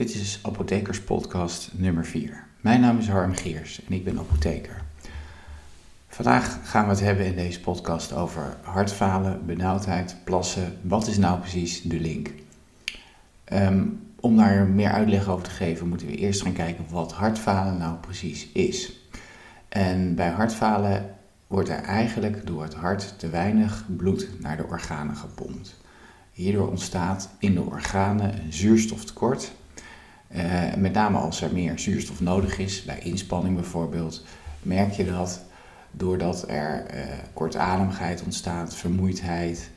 Dit is Apothekerspodcast nummer 4. Mijn naam is Harm Geers en ik ben apotheker. Vandaag gaan we het hebben in deze podcast over hartfalen, benauwdheid, plassen. Wat is nou precies de link? Ehm, om daar meer uitleg over te geven, moeten we eerst gaan kijken wat hartfalen nou precies is. En bij hartfalen wordt er eigenlijk door het hart te weinig bloed naar de organen gepompt. Hierdoor ontstaat in de organen een zuurstoftekort. Uh, met name als er meer zuurstof nodig is, bij inspanning bijvoorbeeld, merk je dat doordat er uh, kortademigheid ontstaat, vermoeidheid,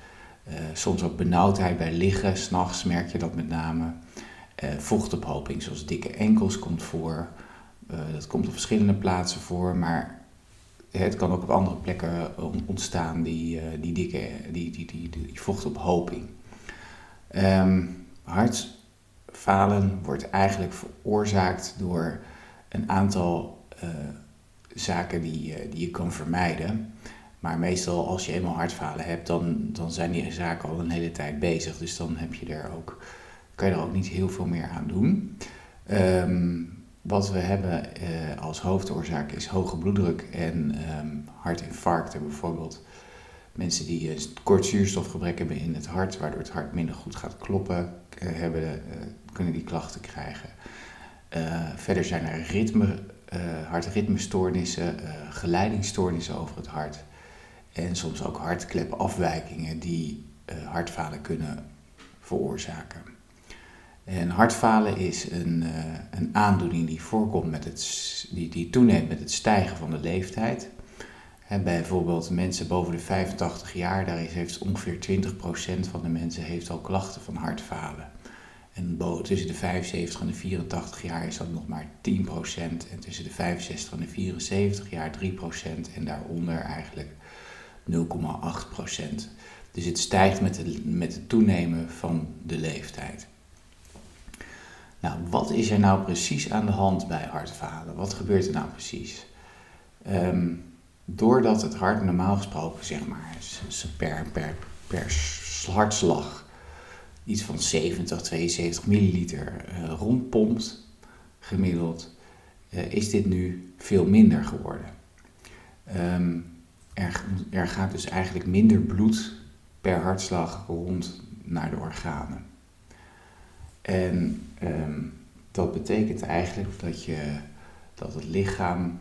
uh, soms ook benauwdheid bij liggen. S'nachts merk je dat met name. vochtophoping, zoals dikke enkels, komt voor. dat komt op verschillende plaatsen voor, maar het kan ook op andere plekken ontstaan, die, die dikke die, die, die, vochtophoping. Um, hartfalen wordt eigenlijk veroorzaakt door een aantal uh, zaken die, uh, die je kan vermijden. Maar meestal als je eenmaal hartfalen hebt, dan, dan zijn die zaken al een hele tijd bezig. Dus dan heb je er ook, kan je er ook niet heel veel meer aan doen. Um, wat we hebben uh, als hoofdoorzaak is hoge bloeddruk en um, hartinfarcten bijvoorbeeld mensen die een kort zuurstofgebrek hebben in het hart, waardoor het hart minder goed gaat kloppen, eh, hebben, eh, kunnen die klachten krijgen. Uh, verder zijn er ritme, hartritmestoornissen, geleidingsstoornissen over het hart. En soms ook hartklepafwijkingen die hartfalen kunnen veroorzaken. En hartfalen is een, een aandoening die voorkomt met het, die, die toeneemt met het stijgen van de leeftijd. En bijvoorbeeld mensen boven de 85 jaar, daar heeft ongeveer 20% van de mensen heeft al klachten van hartfalen. En tussen de 75 en de 84 jaar is dat nog maar 10%. En tussen de 65 en de 74 jaar 3%. En daaronder eigenlijk 0,8%. Dus het stijgt met, met het toenemen van de leeftijd. Nou, wat is er nou precies aan de hand bij hartfalen? Wat gebeurt er nou precies? Um, doordat het hart normaal gesproken, zeg maar, per, per, per hartslag iets van 70, 72 milliliter uh, rondpompt, gemiddeld, uh, is dit nu veel minder geworden. Um, er, er gaat dus eigenlijk minder bloed per hartslag rond naar de organen. En um, dat betekent eigenlijk dat, je, dat het lichaam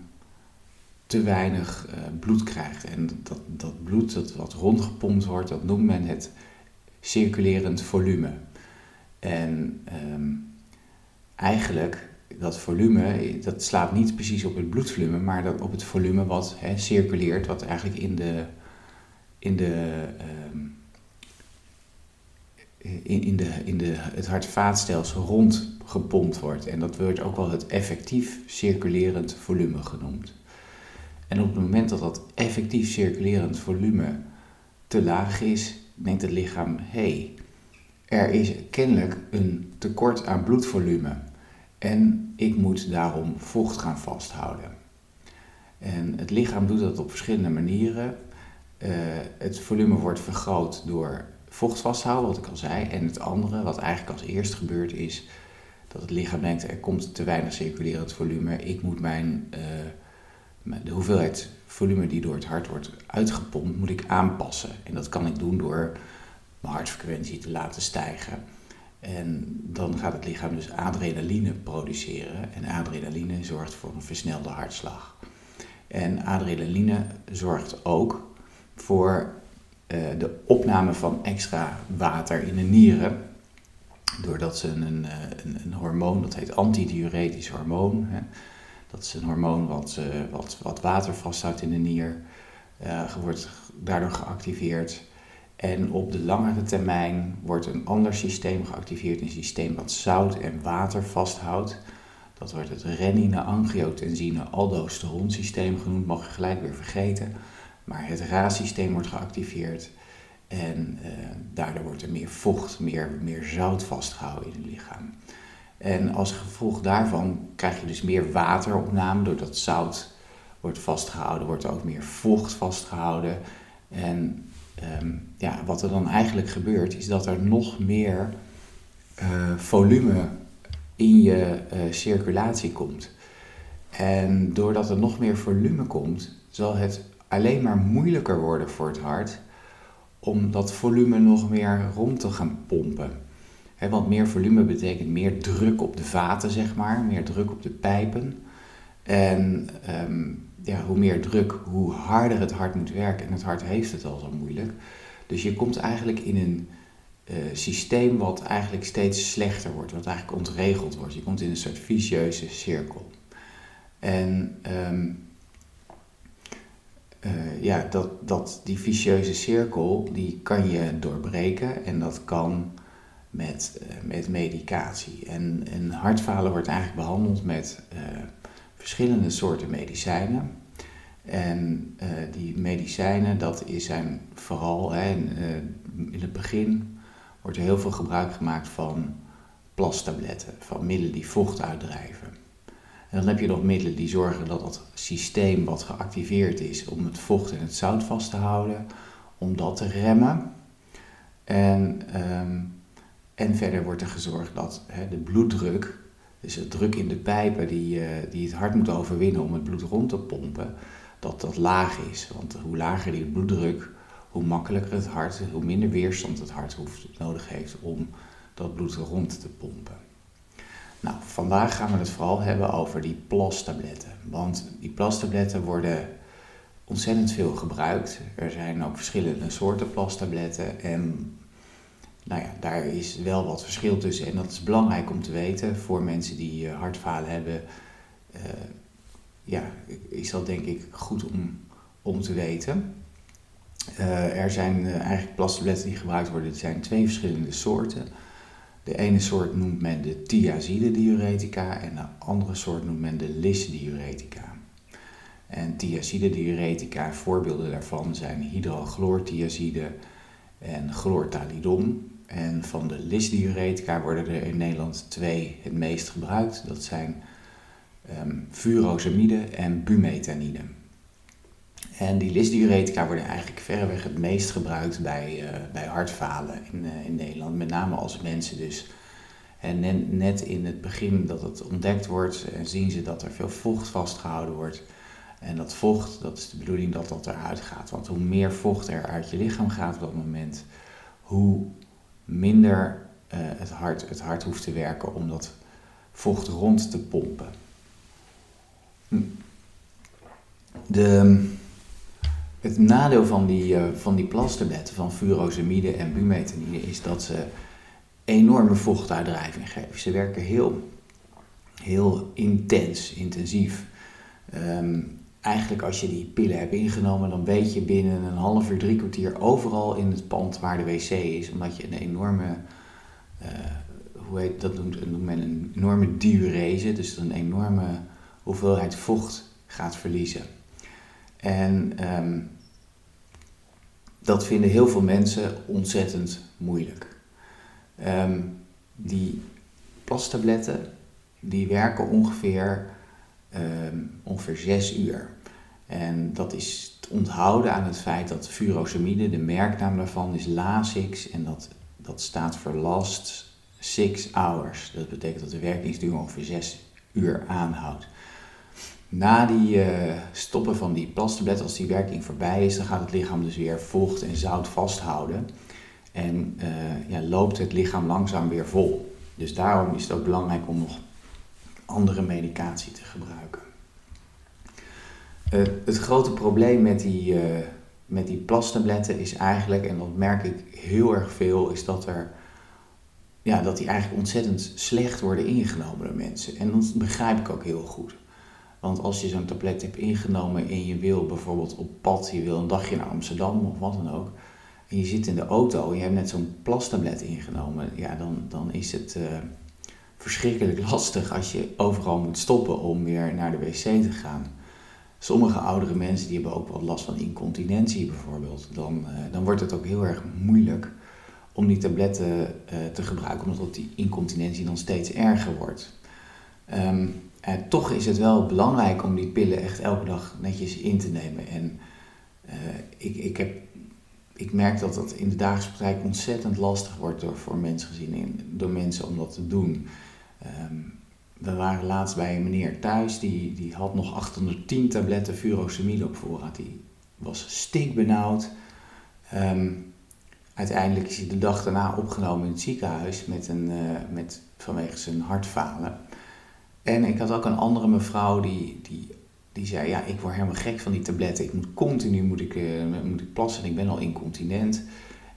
te weinig uh, bloed krijgt. En dat, dat bloed dat wat rondgepompt wordt, dat noemt men het circulerend volume. En um, eigenlijk, dat volume, dat slaat niet precies op het bloedvolume, maar dat op het volume wat circuleert, wat eigenlijk in, de, in, de, um, in, in, de, in de, het hart-vaatstelsel rondgepompt wordt. En dat wordt ook wel het effectief circulerend volume genoemd. En op het moment dat dat effectief circulerend volume te laag is, denkt het lichaam: hey, er is kennelijk een tekort aan bloedvolume. En ik moet daarom vocht gaan vasthouden. En het lichaam doet dat op verschillende manieren. Uh, het volume wordt vergroot door vocht vasthouden, wat ik al zei. En het andere, wat eigenlijk als eerst gebeurt, is dat het lichaam denkt: er komt te weinig circulerend volume. Ik moet mijn uh, de hoeveelheid volume die door het hart wordt uitgepompt, moet ik aanpassen. En dat kan ik doen door mijn hartfrequentie te laten stijgen. En dan gaat het lichaam dus adrenaline produceren. En adrenaline zorgt voor een versnelde hartslag. En adrenaline zorgt ook voor uh, de opname van extra water in de nieren. Doordat ze een, eh, een, een hormoon, dat heet antidiuretisch hormoon. Hè, dat is een hormoon wat, uh, wat, wat water vasthoudt in de nier. Uh, wordt daardoor geactiveerd. En op de langere termijn wordt een ander systeem geactiveerd. Een systeem wat zout en water vasthoudt. Dat wordt het renine-angiotensine-aldosteron systeem genoemd. Mag je gelijk weer vergeten. Maar het RA-systeem wordt geactiveerd. En uh, daardoor wordt er meer vocht, meer, meer zout vastgehouden in het lichaam. En als gevolg daarvan krijg je dus meer wateropname, doordat zout wordt vastgehouden, wordt er ook meer vocht vastgehouden. En um, ja, wat er dan eigenlijk gebeurt, is dat er nog meer uh, volume in je circulatie komt. En doordat er nog meer volume komt, zal het alleen maar moeilijker worden voor het hart om dat volume nog meer rond te gaan pompen. Want meer volume betekent meer druk op de vaten, zeg maar, meer druk op de pijpen. En ehm, ja, hoe meer druk, hoe harder het hart moet werken. En het hart heeft het al zo moeilijk. Dus je komt eigenlijk in een uh, systeem wat eigenlijk steeds slechter wordt, wat eigenlijk ontregeld wordt. Je komt in een soort vicieuze cirkel. En um, uh, ja, dat, dat, die vicieuze cirkel, die kan je doorbreken en dat kan met, uh, met medicatie. En, en hartfalen wordt eigenlijk behandeld met uh, verschillende soorten medicijnen. En die medicijnen, dat is zijn vooral, hè, in het begin wordt er heel veel gebruik gemaakt van plastabletten, van middelen die vocht uitdrijven. En dan heb je nog middelen die zorgen dat dat systeem wat geactiveerd is om het vocht en het zout vast te houden, om dat te remmen. En, ehm, en verder wordt er gezorgd dat de bloeddruk, dus de druk in de pijpen die, uh, die het hart moet overwinnen om het bloed rond te pompen, dat dat laag is. Want hoe lager die bloeddruk, hoe makkelijker het hart, hoe minder weerstand het hart hoeft, nodig heeft om dat bloed rond te pompen. Nou, vandaag gaan we het vooral hebben over die plastabletten. Want die plastabletten worden ontzettend veel gebruikt. Er zijn ook verschillende soorten plastabletten. En nou ja, daar is wel wat verschil tussen. En dat is belangrijk om te weten voor mensen die uh, hartfalen hebben. Uh, ja, is dat denk ik goed om, om te weten. Uh, er zijn eigenlijk plastabletten die gebruikt worden. Er zijn twee verschillende soorten. De ene soort noemt men de thiazide-diuretica en de andere soort noemt men de lis-diuretica. En thiazide-diuretica, voorbeelden daarvan zijn hydrochlorthiazide en chlortalidon. En van de lis-diuretica worden er in Nederland twee het meest gebruikt. Dat zijn um, furosemide en bumetanide. En die lisdiuretica worden eigenlijk verreweg het meest gebruikt bij, uh, bij hartfalen in, uh, in Nederland. Met name als mensen dus. En net in het begin dat het ontdekt wordt, uh, zien ze dat er veel vocht vastgehouden wordt. En dat vocht, dat is de bedoeling dat dat eruit gaat. Want hoe meer vocht er uit je lichaam gaat op dat moment, hoe minder het, hart, het hart hoeft te werken om dat vocht rond te pompen. Hm. De, het nadeel van die, uh, van die van furosemide en bumetanide, is dat ze enorme vochtuitdrijving geven. Ze werken heel, heel intens, intensief. Um, eigenlijk als je die pillen hebt ingenomen, dan weet je binnen een half uur, drie kwartier overal in het pand waar de wc is. Omdat je een enorme, uh, hoe heet dat noemt, men een enorme diurese, dus een enorme hoeveelheid vocht gaat verliezen. En ehm, dat vinden heel veel mensen ontzettend moeilijk. Ehm, die plastabletten die werken ongeveer, um, ongeveer 6 uur. En dat is te onthouden aan het feit dat furosemide, de merknaam daarvan is Lasix en dat, dat staat voor last 6 hours. Dat betekent dat de werkingsduur ongeveer 6 uur aanhoudt. Na die uh, stoppen van die plastablet, als die werking voorbij is, dan gaat het lichaam dus weer vocht en zout vasthouden. En uh, ja, loopt het lichaam langzaam weer vol. Dus daarom is het ook belangrijk om nog andere medicatie te gebruiken. Uh, het grote probleem met die, met die plastabletten is eigenlijk, en dat merk ik heel erg veel, is dat er ja, dat die eigenlijk ontzettend slecht worden ingenomen door mensen. En dat begrijp ik ook heel goed. Want als je zo'n tablet hebt ingenomen en je wil bijvoorbeeld op pad, je wil een dagje naar Amsterdam of wat dan ook, en je zit in de auto en je hebt net zo'n plastablet ingenomen, ja, dan, dan is het uh, verschrikkelijk lastig als je overal moet stoppen om weer naar de wc te gaan. Sommige oudere mensen die hebben ook wel last van incontinentie bijvoorbeeld. Dan, uh, dan wordt het ook heel erg moeilijk om die tabletten uh, te gebruiken, omdat die incontinentie dan steeds erger wordt. Um, uh, toch is het wel belangrijk om die pillen echt elke dag netjes in te nemen. En ik, ik, heb, ik merk dat dat in de dagelijkse praktijk ontzettend lastig wordt door, voor mensen gezien, door mensen om dat te doen. Ehm, we waren laatst bij een meneer thuis, die, die had nog 810 tabletten furosemide op voorraad. Die was stikbenauwd. Um, uiteindelijk is hij de dag daarna opgenomen in het ziekenhuis met een, uh, met, vanwege zijn hartfalen. En ik had ook een andere mevrouw die, die, die zei, ja, ik word helemaal gek van die tabletten. Ik moet continu moet ik, uh, moet ik plassen en ik ben al incontinent.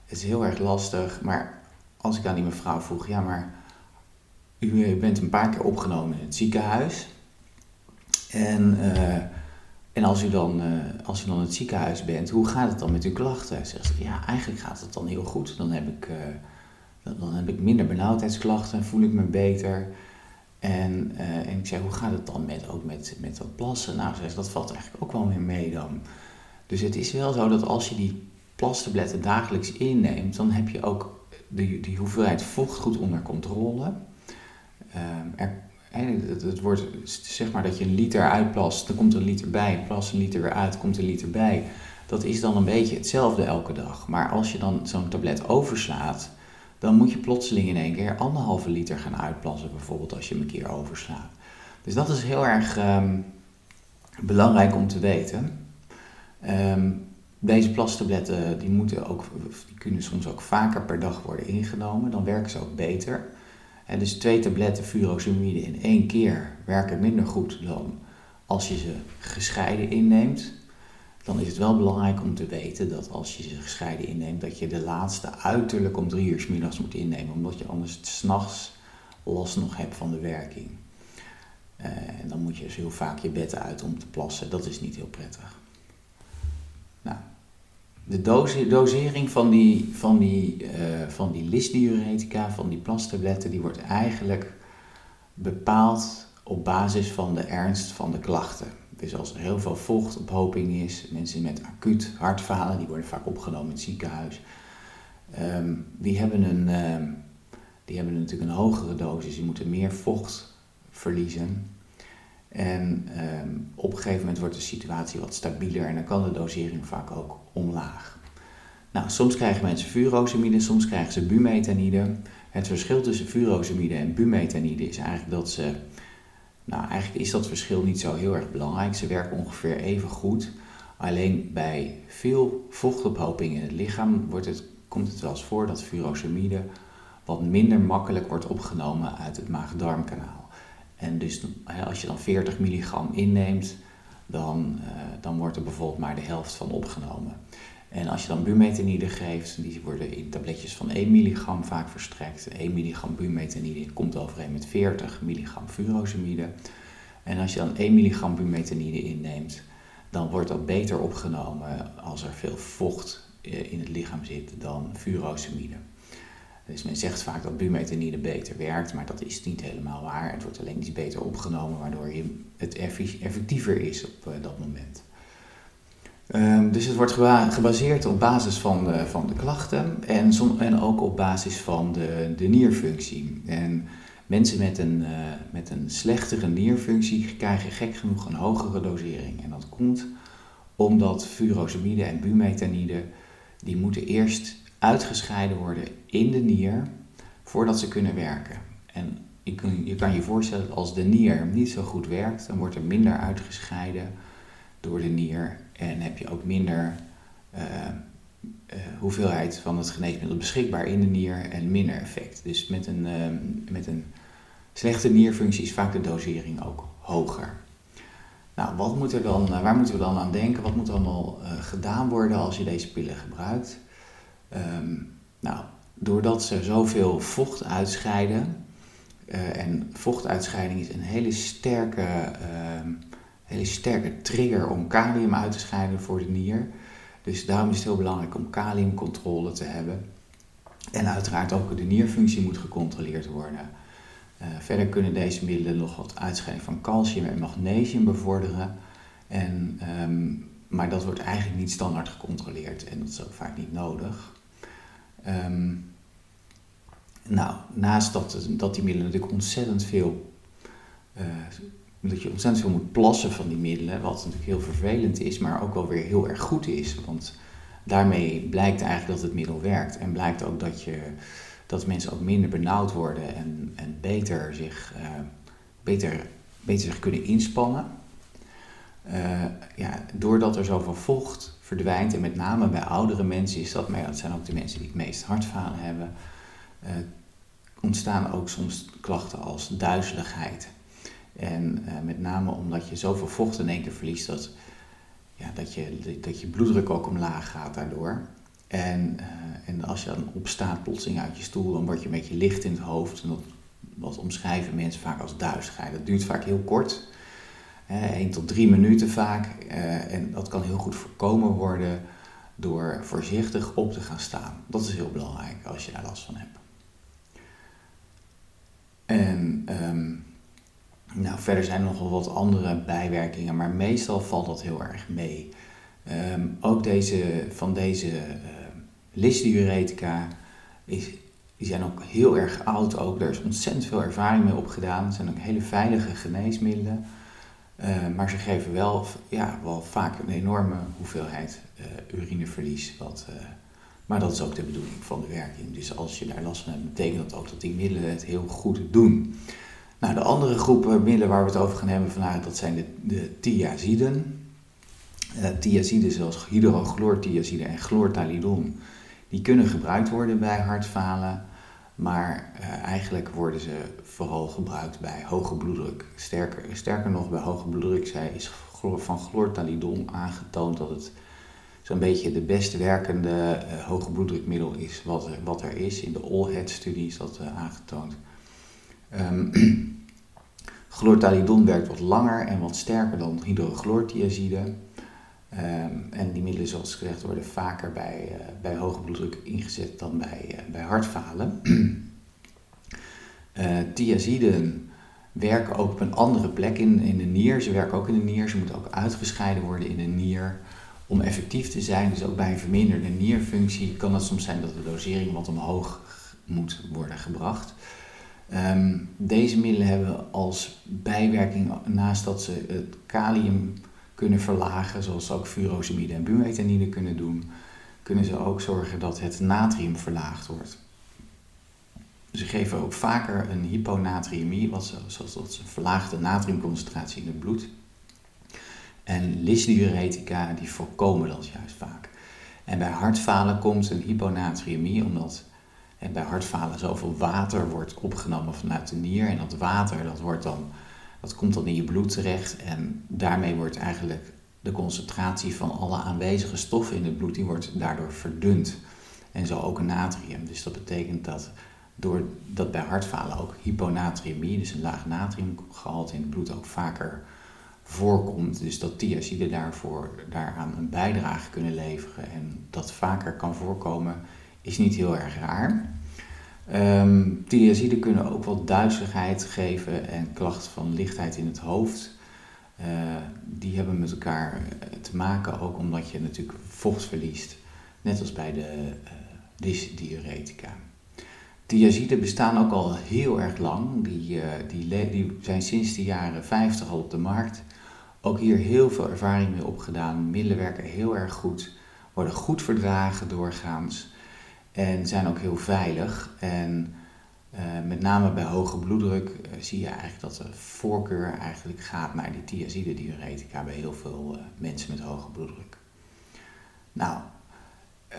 Het is heel erg lastig. Maar als ik aan die mevrouw vroeg, ja, maar u bent een paar keer opgenomen in het ziekenhuis. En, uh, en als, u dan, uh, als u dan in het ziekenhuis bent, hoe gaat het dan met uw klachten? Zegt ze, ja, eigenlijk gaat het dan heel goed. Dan heb ik, uh, dan heb ik minder benauwdheidsklachten, voel ik me beter. En, en ik zei, hoe gaat het dan met, ook met, met dat plassen? Nou, zegt, dat valt eigenlijk ook wel weer mee dan. Dus het is wel zo dat als je die plastabletten dagelijks inneemt, dan heb je ook de, die hoeveelheid vocht goed onder controle. Um, er, het, het, wordt, zeg maar dat je een liter uitplast, dan komt een liter bij, plas een liter weer uit, komt een liter bij. Dat is dan een beetje hetzelfde elke dag. Maar als je dan zo'n tablet overslaat, dan moet je plotseling in één keer anderhalve liter gaan uitplassen, bijvoorbeeld als je hem een keer overslaat. Dus dat is heel erg um, belangrijk om te weten. Um, deze plastabletten die moeten ook, die kunnen soms ook vaker per dag worden ingenomen, dan werken ze ook beter. En dus twee tabletten furosemide in één keer werken minder goed dan als je ze gescheiden inneemt. Dan is het wel belangrijk om te weten dat als je ze gescheiden inneemt, dat je de laatste uiterlijk om drie uur s middags moet innemen, omdat je anders s'nachts last nog hebt van de werking. Uh, en dan moet je dus heel vaak je bed uit om te plassen. Dat is niet heel prettig. De dosering van die, van die, uh, van die lysdiuretica, van die plastabletten, die wordt eigenlijk bepaald op basis van de ernst van de klachten. Dus als er heel veel vochtophoping is, mensen met acuut hartfalen, die worden vaak opgenomen in het ziekenhuis, um, die, hebben een, um, die hebben natuurlijk een hogere dosis, die moeten meer vocht verliezen. En um, op een gegeven moment wordt de situatie wat stabieler en dan kan de dosering vaak ook omlaag. Nou, soms krijgen mensen furosemide, soms krijgen ze bumetanide. Het verschil tussen furosemide en bumetanide is eigenlijk dat ze, nou eigenlijk is dat verschil niet zo heel erg belangrijk. Ze werken ongeveer even goed. Alleen bij veel vochtophoping in het lichaam wordt het, komt het wel eens voor dat furosemide wat minder makkelijk wordt opgenomen uit het maag-darmkanaal. En dus als je dan 40 milligram inneemt, dan, uh, dan wordt er bijvoorbeeld maar de helft van opgenomen. En als je dan bumetanide geeft, die worden in tabletjes van 1 milligram vaak verstrekt. 1 milligram bumetanide komt overeen met 40 milligram furosemide. En als je dan 1 milligram bumetanide inneemt, dan wordt dat beter opgenomen als er veel vocht eh, in het lichaam zit dan furosemide. Dus men zegt vaak dat bumetanide beter werkt, maar dat is niet helemaal waar. Het wordt alleen iets beter opgenomen, waardoor je het effectiever is op uh, dat moment. Um, dus het wordt gebaseerd op basis van de, van de klachten en, en ook op basis van de, de nierfunctie. En mensen met een, uh, met een slechtere nierfunctie krijgen gek genoeg een hogere dosering. En dat komt omdat furosemide en bumetanide, die moeten eerst uitgescheiden worden in de nier voordat ze kunnen werken. En je, kun, je kan je voorstellen dat als de nier niet zo goed werkt, dan wordt er minder uitgescheiden door de nier en heb je ook minder uh, uh, hoeveelheid van het geneesmiddel beschikbaar in de nier en minder effect. Dus met een, uh, met een slechte nierfunctie is vaak de dosering ook hoger. Nou, wat moet er dan, waar moeten we dan aan denken? Wat moet er allemaal gedaan worden als je deze pillen gebruikt? Um, nou, doordat ze zoveel vocht uitscheiden, uh, en vochtuitscheiding is een hele sterke, uh, hele sterke trigger om kalium uit te scheiden voor de nier. Dus daarom is het heel belangrijk om kaliumcontrole te hebben. En uiteraard ook de nierfunctie moet gecontroleerd worden. Uh, verder kunnen deze middelen nog wat uitscheiding van calcium en magnesium bevorderen. En, um, maar dat wordt eigenlijk niet standaard gecontroleerd en dat is ook vaak niet nodig. Um, nou, naast dat, dat die middelen natuurlijk ontzettend veel, uh, dat je ontzettend veel moet plassen van die middelen, wat natuurlijk heel vervelend is, maar ook wel weer heel erg goed is. Want daarmee blijkt eigenlijk dat het middel werkt en blijkt ook dat je dat mensen ook minder benauwd worden en, en beter, zich, uh, beter, beter zich kunnen inspannen. Uh, ja, doordat er zoveel vocht verdwijnt, en met name bij oudere mensen is dat, maar dat zijn ook de mensen die het meest hartfalen hebben, uh, ontstaan ook soms klachten als duizeligheid. En met name omdat je zoveel vocht in één keer verliest, dat, ja, dat, je, dat je bloeddruk ook omlaag gaat daardoor. En, uh, en als je dan opstaat plotseling uit je stoel, dan word je een beetje licht in het hoofd. En dat, dat omschrijven mensen vaak als duisigheid. Dat duurt vaak heel kort, 1 tot 3 minuten vaak. Uh, en dat kan heel goed voorkomen worden door voorzichtig op te gaan staan. Dat is heel belangrijk als je daar last van hebt. En um, nou, verder zijn er nog wel wat andere bijwerkingen, maar meestal valt dat heel erg mee. Um, ook deze, van deze uh, lysdiuretica is, die zijn ook heel erg oud. Ook. Er is ontzettend veel ervaring mee opgedaan. Het zijn ook hele veilige geneesmiddelen. Uh, maar ze geven wel, ja, wel vaak een enorme hoeveelheid uh, urineverlies. Wat, uh, maar dat is ook de bedoeling van de werking. Dus als je daar last van hebt, betekent dat ook dat die middelen het heel goed doen. Nou, de andere groepen middelen waar we het over gaan hebben vandaag, dat zijn de, de thiaziden. Thiaziden zoals hydrochlorthiazide en chlortalidon, die kunnen gebruikt worden bij hartfalen, maar uh, eigenlijk worden ze vooral gebruikt bij hoge bloeddruk. Sterker, sterker nog, bij hoge bloeddruk is van chlortalidon aangetoond dat het zo'n beetje de best werkende uh, hoge bloeddrukmiddel is wat, wat er is. In de AllHead-studie is dat aangetoond. Um, Chlortalidon werkt wat langer en wat sterker dan hydrochlorthiazide. Um, en die middelen, zoals gezegd, worden vaker bij, uh, bij hoge bloeddruk ingezet dan bij, uh, bij hartfalen. uh, thiaziden werken ook op een andere plek in, in de nier. Ze werken ook in de nier. Ze moeten ook uitgescheiden worden in de nier om effectief te zijn. Dus ook bij een verminderde nierfunctie kan het soms zijn dat de dosering wat omhoog moet worden gebracht. Um, deze middelen hebben als bijwerking, naast dat ze het kalium kunnen verlagen, zoals ook furosemide en bumetanide kunnen doen, kunnen ze ook zorgen dat het natrium verlaagd wordt. Ze geven ook vaker een hyponatriëmie, wat zoals dat is een verlaagde natriumconcentratie in het bloed. En lysdiuretica die voorkomen dat juist vaak. En bij hartfalen komt een hyponatriëmie omdat en bij hartfalen zoveel water wordt opgenomen vanuit de nier. En dat water dat wordt dan, dat komt dan in je bloed terecht. En daarmee wordt eigenlijk de concentratie van alle aanwezige stoffen in het bloed, die wordt daardoor verdund. En zo ook natrium. Dus dat betekent dat doordat bij hartfalen ook hyponatriëmie, dus een laag natriumgehalte in het bloed ook vaker voorkomt. Dus dat thiazide daarvoor, daaraan een bijdrage kunnen leveren en dat vaker kan voorkomen is niet heel erg raar. Um, kunnen ook wat duizeligheid geven en klachten van lichtheid in het hoofd. Uh, die hebben met elkaar eh, te maken, ook omdat je natuurlijk vocht verliest, net als bij de uh, dysdiuretica. Thiaziden bestaan ook al heel erg lang, die, die, die zijn sinds de jaren 50 al op de markt. Ook hier heel veel ervaring mee opgedaan, middelen werken heel erg goed, worden goed verdragen doorgaans. En zijn ook heel veilig. En uh, met name bij hoge bloeddruk uh, zie je eigenlijk dat de voorkeur eigenlijk gaat naar die thiazide diuretica bij heel veel uh, mensen met hoge bloeddruk. Nou,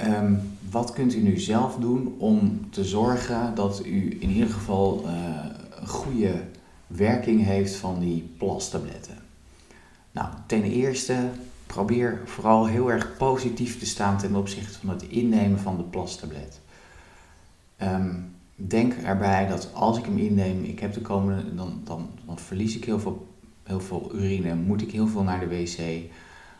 um, wat kunt u nu zelf doen om te zorgen dat u in ieder geval een goede werking heeft van die plastabletten? Nou, ten eerste probeer vooral heel erg positief te staan ten opzichte van het innemen van de plastablet. Um, denk erbij dat als ik hem inneem, ik heb de komende, dan, dan, dan verlies ik heel veel, heel veel urine, moet ik heel veel naar de wc.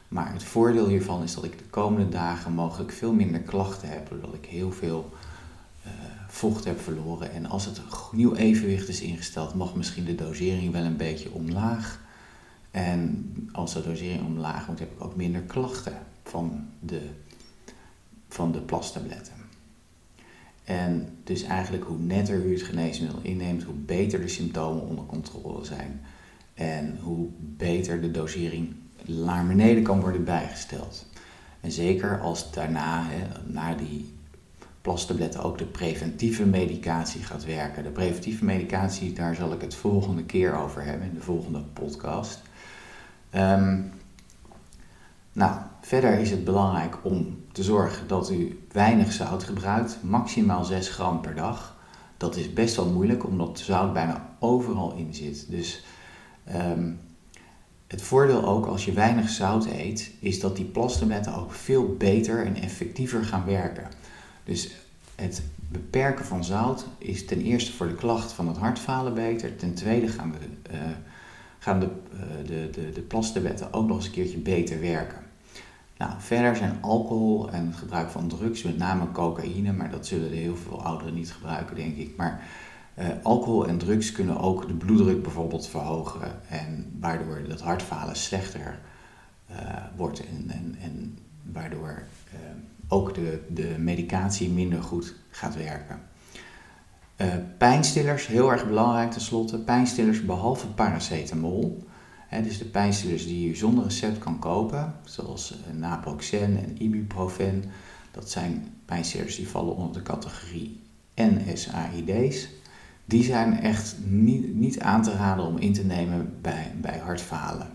Maar het voordeel hiervan is dat ik de komende dagen mogelijk veel minder klachten heb, doordat ik heel veel uh, vocht heb verloren. En als het nieuw evenwicht is ingesteld, mag misschien de dosering wel een beetje omlaag. En als de dosering omlaag moet, heb ik ook minder klachten van de, van de plastabletten. En dus eigenlijk hoe netter u het geneesmiddel inneemt, hoe beter de symptomen onder controle zijn. En hoe beter de dosering naar beneden kan worden bijgesteld. En zeker als daarna, hè, na die plastabletten ook de preventieve medicatie gaat werken. De preventieve medicatie, daar zal ik het volgende keer over hebben in de volgende podcast. Ehm, nou, verder is het belangrijk om te zorgen dat u weinig zout gebruikt, maximaal 6 gram per dag. Dat is best wel moeilijk omdat zout bijna overal in zit. Dus ehm, het voordeel ook als je weinig zout eet, is dat die plastabletten ook veel beter en effectiever gaan werken. Dus het beperken van zout is ten eerste voor de klacht van het hartfalen beter. Ten tweede gaan de, uh, gaan de, uh, de, de, de plastabletten ook nog eens een keertje beter werken. Nou, verder zijn alcohol en het gebruik van drugs, met name cocaïne, maar dat zullen heel veel ouderen niet gebruiken, denk ik. Maar uh, alcohol en drugs kunnen ook de bloeddruk bijvoorbeeld verhogen en waardoor dat hartfalen slechter uh, wordt en, en, en waardoor ook de, de medicatie minder goed gaat werken. Pijnstillers, heel erg belangrijk tenslotte. Pijnstillers behalve paracetamol. Dus de pijnstillers die je zonder recept kan kopen, zoals naproxen en ibuprofen. Dat zijn pijnstillers die vallen onder de categorie NSAID's die zijn echt niet, niet aan te raden om in te nemen bij, bij hartfalen.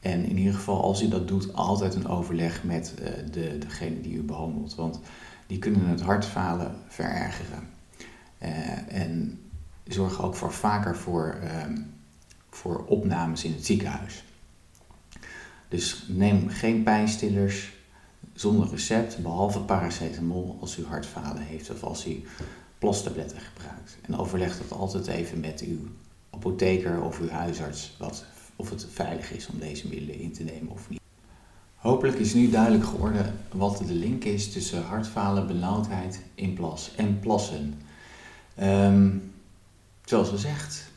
En in ieder geval, als u dat doet, altijd een overleg met uh, de, degene die u behandelt. Want die kunnen het hartfalen verergeren. Uh, en zorgen ook voor vaker voor, uh, voor opnames in het ziekenhuis. Dus neem geen pijnstillers zonder recept, behalve paracetamol als u hartfalen heeft of als u plastabletten gebruikt. En overleg dat altijd even met uw apotheker of uw huisarts wat, of het veilig is om deze middelen in te nemen of niet. Hopelijk is nu duidelijk geworden wat de link is tussen hartfalen, benauwdheid in plas en plassen. Um, zoals gezegd,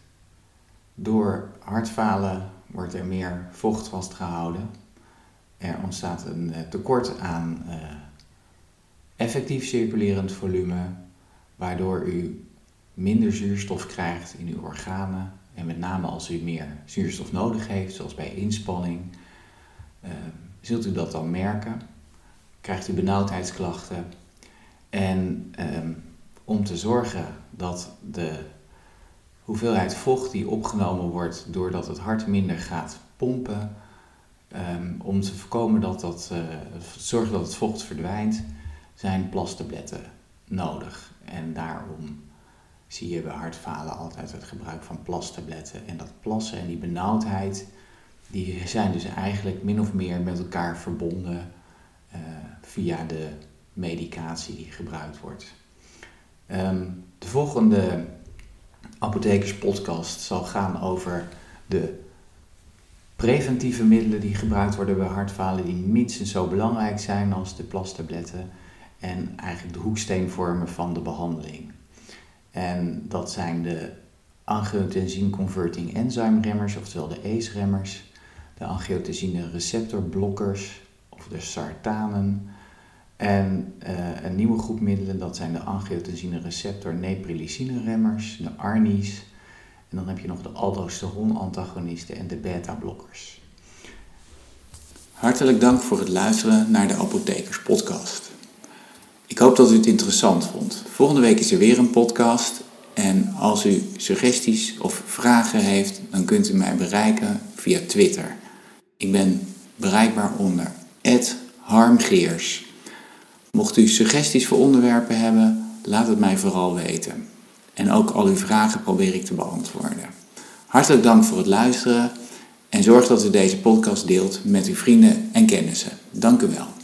door hartfalen wordt er meer vocht vastgehouden. Er ontstaat een eh, tekort aan uh, effectief circulerend volume, waardoor u minder zuurstof krijgt in uw organen. En met name als u meer zuurstof nodig heeft, zoals bij inspanning, uh, zult u dat dan merken. Krijgt u benauwdheidsklachten. En uh, om te zorgen dat de hoeveelheid vocht die opgenomen wordt doordat het hart minder gaat pompen, um, om te voorkomen dat dat, uh, zorgen dat het vocht verdwijnt, zijn plastabletten nodig. En daarom zie je bij hartfalen altijd het gebruik van plastabletten. En dat plassen en die benauwdheid, die zijn dus eigenlijk min of meer met elkaar verbonden uh, via de medicatie die gebruikt wordt. Um, de volgende apothekerspodcast zal gaan over de preventieve middelen die gebruikt worden bij hartfalen, die minstens zo belangrijk zijn als de plastabletten en eigenlijk de hoeksteen vormen van de behandeling. En dat zijn de angiotensine converting enzyme remmers, oftewel de ACE-remmers, de angiotensine receptorblokkers of de sartanen. En uh, een nieuwe groep middelen, dat zijn de angiotensine receptor neprilycine remmers, de ARNI's. En dan heb je nog de aldosteron-antagonisten en de beta-blokkers. Hartelijk dank voor het luisteren naar de Apothekers Podcast. Ik hoop dat u het interessant vond. Volgende week is er weer een podcast. En als u suggesties of vragen heeft, dan kunt u mij bereiken via Twitter. Ik ben bereikbaar onder harmgeers. Mocht u suggesties voor onderwerpen hebben, laat het mij vooral weten. En ook al uw vragen probeer ik te beantwoorden. Hartelijk dank voor het luisteren en zorg dat u deze podcast deelt met uw vrienden en kennissen. Dank u wel.